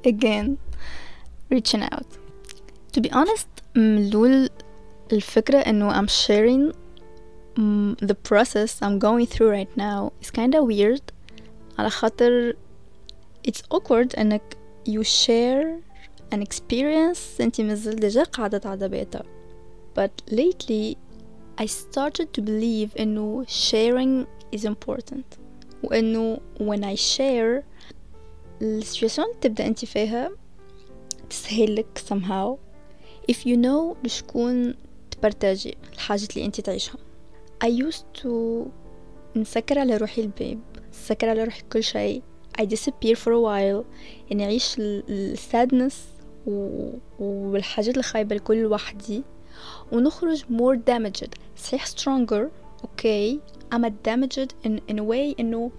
Hi, it's me again reaching out. To be honest ملول الفكرة إنه I'm sharing mm, the process I'm going through right now is kinda weird على خاطر it's awkward إنك you share an experience انتي مازال ديجا قاعدة تعدى بيتها but lately I started to believe إنه sharing is important وإنه when I share السيتواسيون تبدأ انتي فيها تسهلك somehow. If you know لشكون تبرتاجي الحاجة اللي انتي تعيشها. I used to نسكر على روحي الباب نسكر على روحي كل شيء. I disappear for a while. يعني أعيش السادنس والحاجات الخايبة الكل لوحدي ونخرج more damaged. صحيح stronger. Okay. I'm damaged in, in a way إنه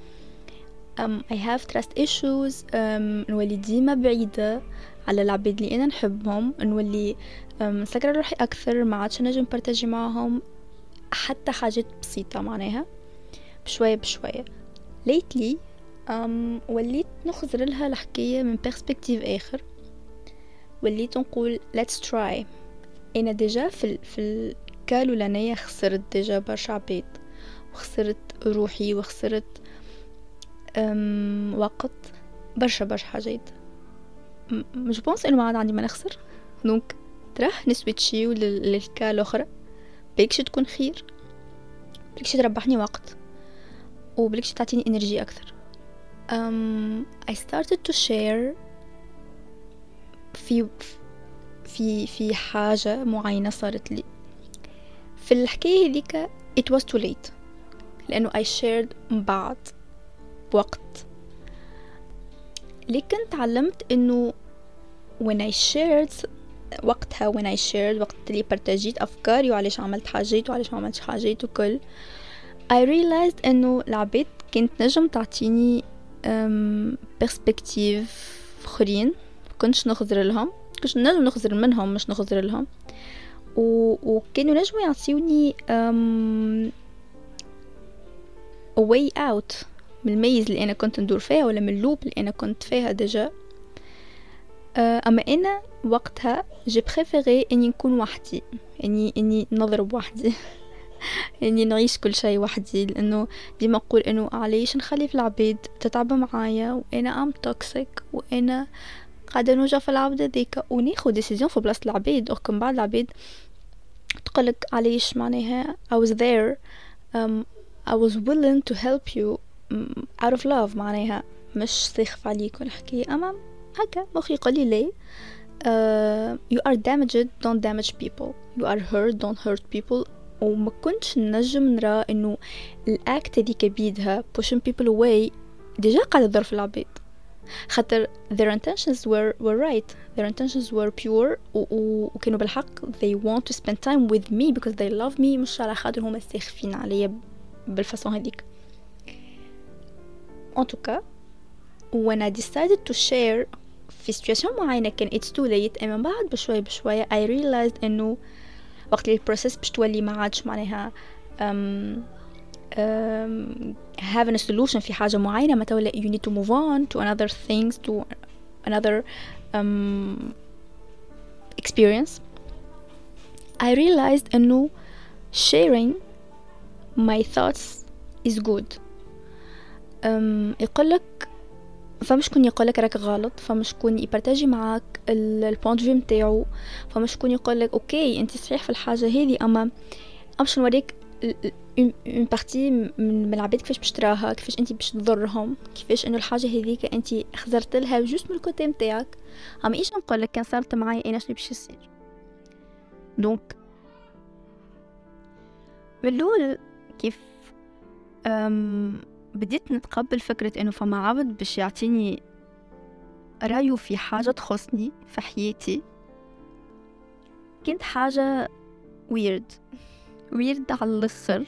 um, I have trust issues. um, نولي ديما بعيدة على العباد اللي أنا نحبهم. نولي um, روحي أكثر ما عادش نجم بارتاجي معهم حتى حاجات بسيطة معناها. بشوية بشوية. Lately um, وليت نخزر لها الحكاية من perspective آخر. وليت نقول let's try. أنا déjà في, في ال cas الأولانية خسرت déjà برشا عباد. وخسرت روحي وخسرت وقت برشا برشا حاجات. je pense إنه ما عاد عندي ما نخسر donc تراه ن switch يو لل cas الأخرى. بلكش تكون خير. بلكش تربحني وقت. وبلكش تعطيني energy أكثر. um, I started to share في في في حاجة معينة صارت لي. في الحكاية هذيك it was too late. لأنه I shared بعد بوقت لكن تعلمت إنه when I shared وقتها when I shared وقت اللي برتجيت أفكاري وعلاش عملت حاجات وعلاش ما عملتش حاجات وكل. I realized إنه العباد كانت نجم تعطيني perspectives آخرين. كنتش نخزر لهم كنتش نجم نخزر منهم مش نخزر لهم. و... وكانوا نجموا يعطيوني um, a way out. من ال maze اللي أنا كنت ندور فيها ولا من ال loop اللي أنا كنت فيها déjà. أما أنا وقتها j'ai préféré إني نكون وحدي إني إني نضرب وحدي إني نعيش كل شيء وحدي. لأنه ديما أقول إنه علاش نخلي في العباد تتعب معايا وأنا um toxic وأنا قاعدة نوجع في العبد هذيك. وناخد décision في بلاصة العباد. وكم بعد العباد تقولك علاش معناها I was there um, I was willing to help you. Out of love معناها مش ساخف عليك ولا حكاية أما هكا مخي يقول لي ليه uh, you are damaged don't damage people you are hurt don't hurt people وما كنتش نجم نرى انه الاكت هذيك بيدها pushing people away ديجا قاعدة تضر في العباد خاطر their intentions were were right their intentions were pure وكانوا بالحق they want to spend time with me because they love me مش على خاطر هما ساخفين عليا بالفاسون هذيك en tout cas when I decided to share في situation معينة كان it's too late أما بعد بشوية بشوية I realized إنه وقت اللي البروسيس باش تولي ما عادش معناها um, um, having a solution في حاجة معينة ما تولي you need to move on to another things to another um, experience I realized إنه sharing my thoughts is good um, يقولك فما شكون يقولك راك غلط فما شكون ي partager معاك ال point of view نتاعو فما شكون يقولك okay انت صحيح في الحاجة هذه أما باش نوريك une partie من العباد كيفاش باش تراها كيفاش انت باش تضرهم كيفاش إنه الحاجة هذيك انت خزرت لها juste من ال côté نتاعك أما إيش نقول لك كان صارت معايا أنا شنو باش يصير؟ donc من الأول كيف بديت نتقبل فكرة إنه فما عبد باش يعطيني رأيه في حاجة تخصني في حياتي. كانت حاجة weird و weird على الآخر.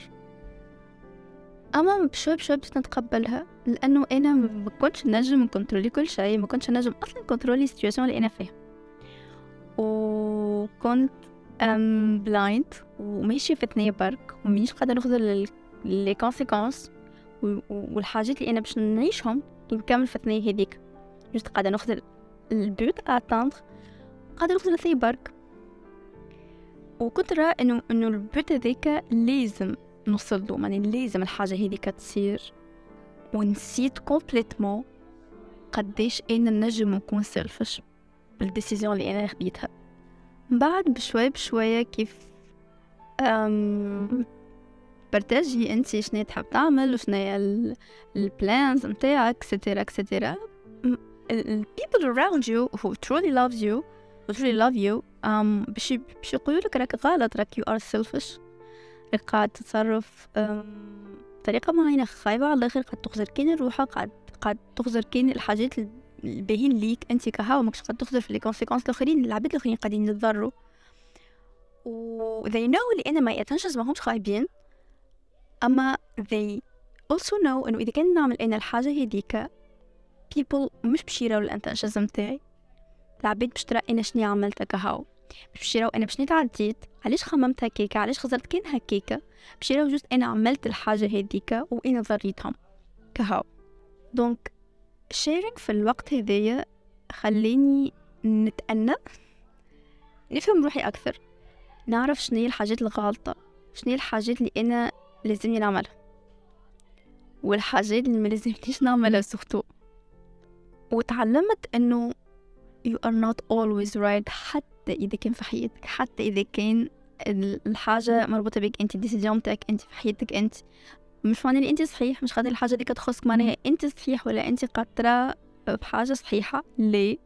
أما بشوي بشوي بديت نتقبلها لأنه أنا ما كنتش نجم ن contrôler كل شيء ما كنتش نجم أصلا ن contrôler ال situation اللي أنا فيها. وكنت um blind وماشي في ثنية برك ومانيش قادرة ناخذ les conséquences والحاجات اللي أنا باش نعيشهم نكمل في الثنية هذيك. juste قاعدة ناخذ ال but à atteindre قاعدة ناخذ لثي برك. وكنت رأى انه إنه ال but هذيك لازم نوصل له يعني لازم الحاجة هذيك تصير. ونسيت complètement قديش أنا نجم نكون selfish بال décision اللي أنا خديتها. بعد بشوي بشوية كيف partager انت شنو تحب تعمل وشنو ال plans نتاعك et cetera et cetera ال people around you who truly loves you who truly love you um, باش باش يقولوا لك راك غلط راك you are selfish. راك قاعد تتصرف بطريقة معينة خايبة على الآخر قاعد تخزر كين روحك قاعد قاعد تخزر كين الحاجات الباهين ليك انت كهوا ماكش قاعد تخزر في les conséquences الآخرين العباد الآخرين قاعدين يتضروا و they know اللي أنا my intentions ماهمش خايبين. أما they also know إنه إذا كان نعمل أنا الحاجة هذيك people مش باش يراو ال intentions متاعي العباد باش ترى أنا شني عملت كهو باش يراو أنا بشني تعديت علاش خممت هكاكا علاش خزرت كان هكاكا باش يراو juste أنا عملت الحاجة هذيك وأنا ضريتهم كهو donc sharing في الوقت هذايا خليني نتأنى. نفهم روحي أكثر. نعرف شنو الحاجات الغلطة شنو الحاجات اللي أنا لازمني نعملها. والحاجات اللي ما لازمنيش نعملها surtout وتعلمت إنه you are not always right. حتى إذا كان في حياتك حتى إذا كان الحاجة مربوطة بك. أنت ال decision متاعك أنت في حياتك أنت مش معنى أنت صحيح مش خاطر الحاجة ديك تخصك معناها أنت صحيح ولا أنت قادرة بحاجة صحيحة. ليه؟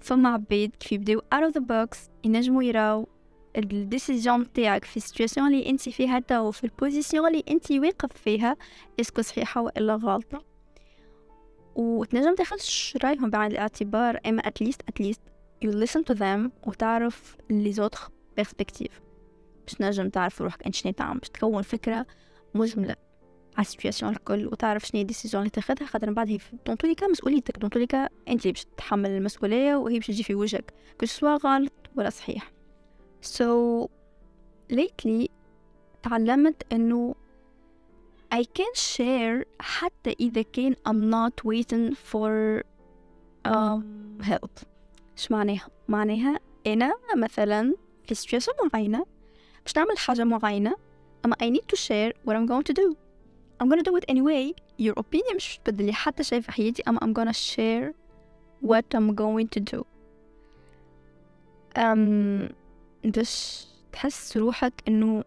فما عباد كيف يبداو out of the box ينجموا يراو ال decision متاعك في ال situation اللي انت فيها تو في ال position اللي انت واقف فيها est-ce que صحيحة والا غلطة. وتنجم تاخذ رأيهم بعين الاعتبار أما at least you listen to them وتعرف les autres perspectives باش تنجم تعرف روحك أنت شنو تعمل باش تكون فكرة مجملة على ال situation الكل وتعرف شنو هي ال decision اللي تاخذها خاطر من بعد هي dans tous les مسؤوليتك dans tous les أنت اللي باش تتحمل المسؤولية وهي باش تجي في وجهك كل سوا غلط ولا صحيح. So lately تعلمت انه I can share حتى إذا كان I'm not waiting for um, help إيش معناها؟ معناها أنا مثلا في situation معينة باش نعمل حاجة معينة أما I need to share what I'm going to do I'm gonna do it anyway your opinion مش تبدل حتى شيء في حياتي أما I'm gonna share what I'm going to do um, باش تحس روحك إنه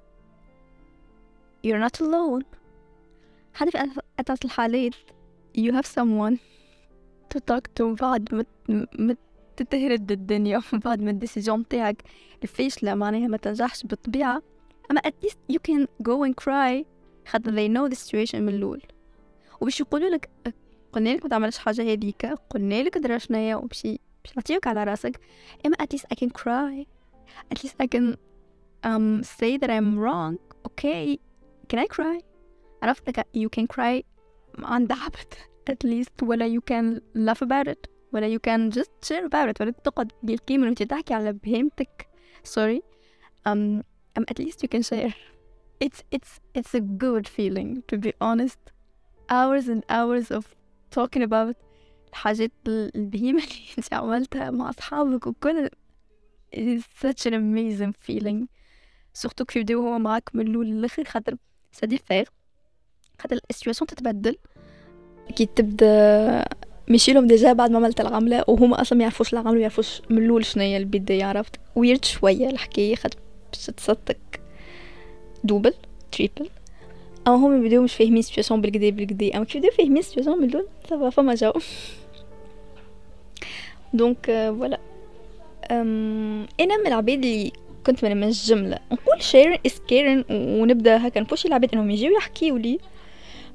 you're not alone حتى في أتعس الحالات you have someone to talk to بعد ما تتهرد الدنيا بعد ما الديسيجن متاعك الفاشلة معناها ما تنجحش بالطبيعة. أما at least you can go and cry. خاطر they know the situation من الأول. وباش يقولوا لك قلنا لك ما تعملش حاجة هذيك قلنا لك درا شنيا وباش باش نعطيوك على راسك. أما at least I can cry. at least I can um, say that I'm wrong okay can I cry عرفت لك you can cry عن دعبت at least ولا you can laugh about it ولا you can just share about it ولا تقعد بالقيمة وانت تحكي على بهيمتك sorry um, um at least you can share it's it's it's a good feeling to be honest hours and hours of talking about الحاجات البهيمة اللي انت عملتها مع أصحابك وكل it's such an amazing feeling. surtout كيف يبداو هو معاك من الأول للآخر خاطر ça diffère خاطر ال situation تتبدل كي تبدا مشيلهم déjà بعد ما عملت العملة وهما أصلا ما يعرفوش العملة ما يعرفوش من الأول هي البداية عرفت weird شوية الحكاية خاطر باش تصدق double triple أما هما يبداو مش فاهمين ال situation بالكدا بالكدا أما كي يبداو فاهمين ال situation من الأول ça va فما جو donc voilà أنا من العباد اللي كنت من الجملة. نقول sharing is caring ونبدأ هكا نبوشي العباد إنهم يجيو يحكيو لي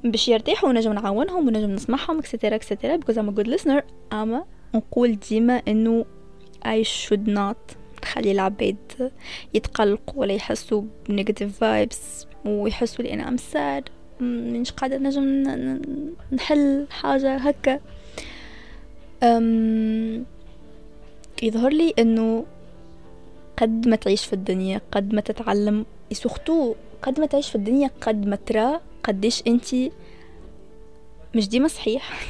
باش يرتاحوا ونجم نعاونهم ونجم نسمعهم et cetera et cetera because a good listener. أما نقول ديما إنه I should not تخلي العباد يتقلقوا ولا يحسوا ب negative vibes ويحسوا لي أنا I'm sad مش قادرة نجم نحل حاجة هكا. أم يظهر لي إنه قد ما تعيش في الدنيا قد ما تتعلم سورتو قد ما تعيش في الدنيا قد ما ترى قديش أنت مش ديما صحيح.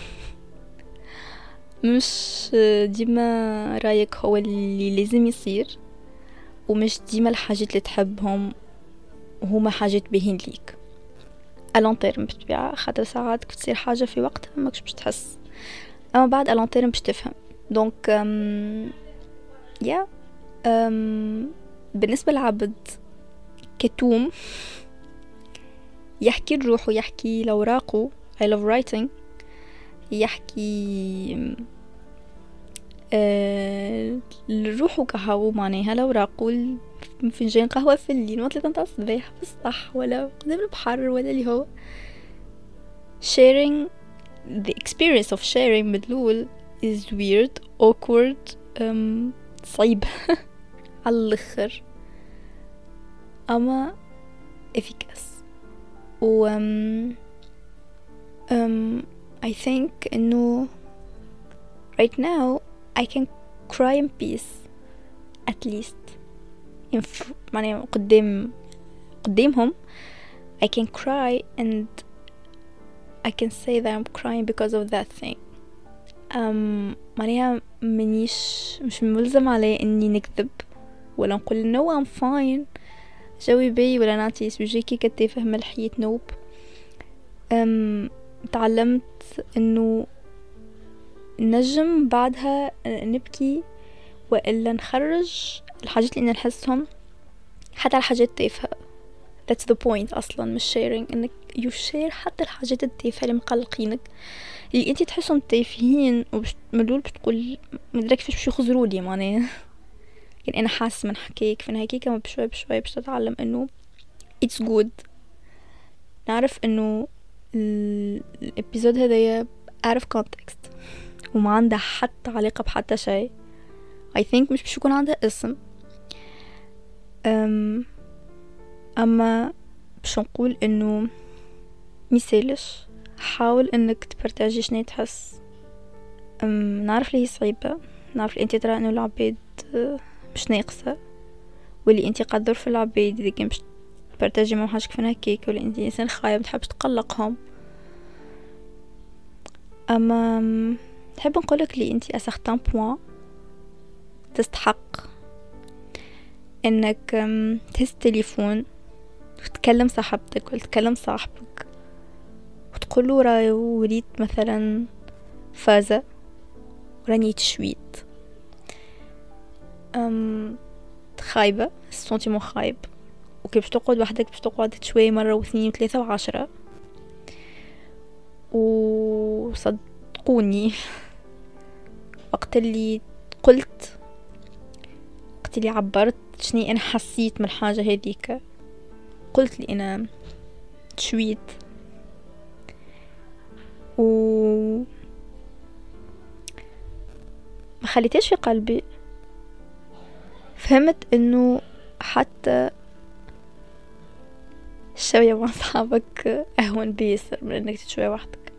مش ديما رأيك هو اللي لازم يصير ومش ديما الحاجات اللي تحبهم هما حاجات باهين ليك. à long terme بالطبيعة خاطر ساعات تصير حاجة في وقتها ماكش باش تحس. أما بعد à long terme باش تفهم. donc يا بالنسبة للعبد كتوم يحكي لروحه يحكي لوراقه I love writing. يحكي آه لروحه قهوة معناها لوراقه فنجان قهوة في الليل ما ثلاثة متاع الصباح في الصح ولا قدام البحر ولا اللي هو. Sharing the experience of sharing مدلول is weird awkward um, صعيب على الاخر اما efficace و um, um, I think انه right now I can cry in peace at least يعني قدام قدامهم I can cry and I can say that I'm crying because of that thing Um, معناها منيش مش ملزم علي إني نكذب ولا نقول no I'm fine. je vais bien ولا نعطي sujet كي كتافه من الحياة nope. أم تعلمت إنه نجم بعدها نبكي وإلا نخرج الحاجات اللي نحسهم. حتى الحاجات تافهة. That's the point أصلا مش sharing. إنك share حتى الحاجات التافهة اللي مقلقينك اللي انت تحسهم تافهين ومدول بتقول مدرك كيفاش باش يخزروا لي معناها. يعني أنا حاسة من حكيك هيك كمان بشوي بشوي باش تتعلم إنه it's good. نعرف إنه الإبيزود هذايا out of context وما عندها حتى علاقة بحتى شيء. I think مش باش يكون عندها اسم. أم أما باش نقول إنه ميسالش حاول إنك تبرتاجي شنو تحس. نعرف لي صعيبة. نعرف أنت ترى إنه العباد مش ناقصة. واللي أنت قدر في العباد إذا كان باش تبرتاجي مع حاجة كيف هكاك ولا أنت إنسان خايب تحبش تقلقهم. أما نحب نقولك لي أنت اسختان بوان تستحق إنك تهز تليفون وتكلم صاحبتك ولا تكلم صاحبك. وتقوله رأي وليت مثلا فازة وراني تشويت أم خايبة السونتيمون خايب. وكيف تقعد وحدك باش تقعد شوية مرة واثنين وثلاثة وعشرة. وصدقوني. وقت اللي قلت وقت اللي عبرت شني أنا حسيت من الحاجة هذيك. قلت لي أنا تشويت. و ما خليتش في قلبي. فهمت إنه حتى الشوية مع صحابك أهون بيسر من إنك تشوي وحدك.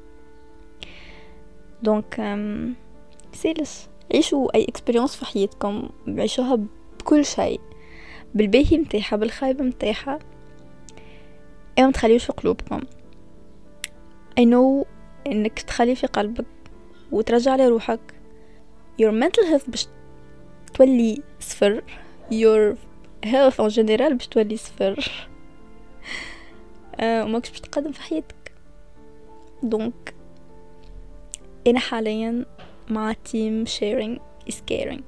donc please عيشوا أي experience في حياتكم عيشوها بكل شيء. بالباهي متاحة بالخايب متاحة. إيه ما تخليوش في قلوبكم. I know انك تخلي في قلبك وترجع لروحك your mental health باش تولي صفر your health en general باش تولي صفر آه وماكش باش تقدم في حياتك دونك أنا حاليا مع team sharing is caring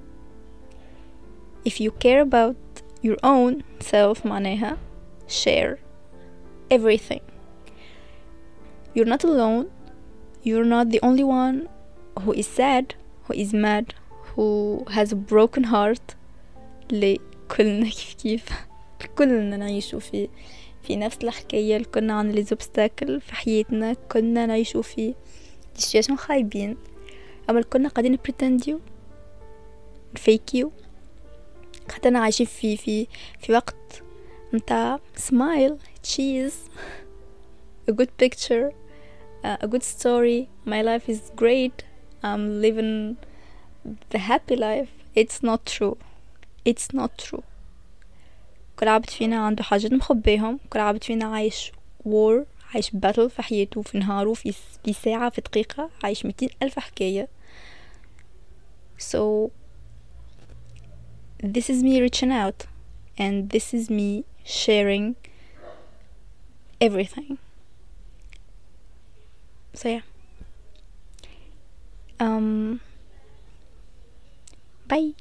if you care about your own self معناها share everything you're not alone you're not the only one who is sad who is mad who has a broken heart. اللي كلنا كيف كيف كلنا نعيشوا في في نفس الحكاية كنا عن لي زوبستاكل في حياتنا كنا نعيشوا في situations خايبين. أما كنا قاعدين بريتنديو نفيكيو خاطرنا عايشين في في في وقت متاع smile cheese a good picture. uh, a good story my life is great I'm living the happy life it's not true it's not true كل عبد فينا عنده حاجات مخبيهم كل عبد فينا عايش war عايش باتل في حياته في نهاره في, في ساعة في دقيقة عايش ميتين ألف حكاية so this is me reaching out and this is me sharing everything so yeah. Um bye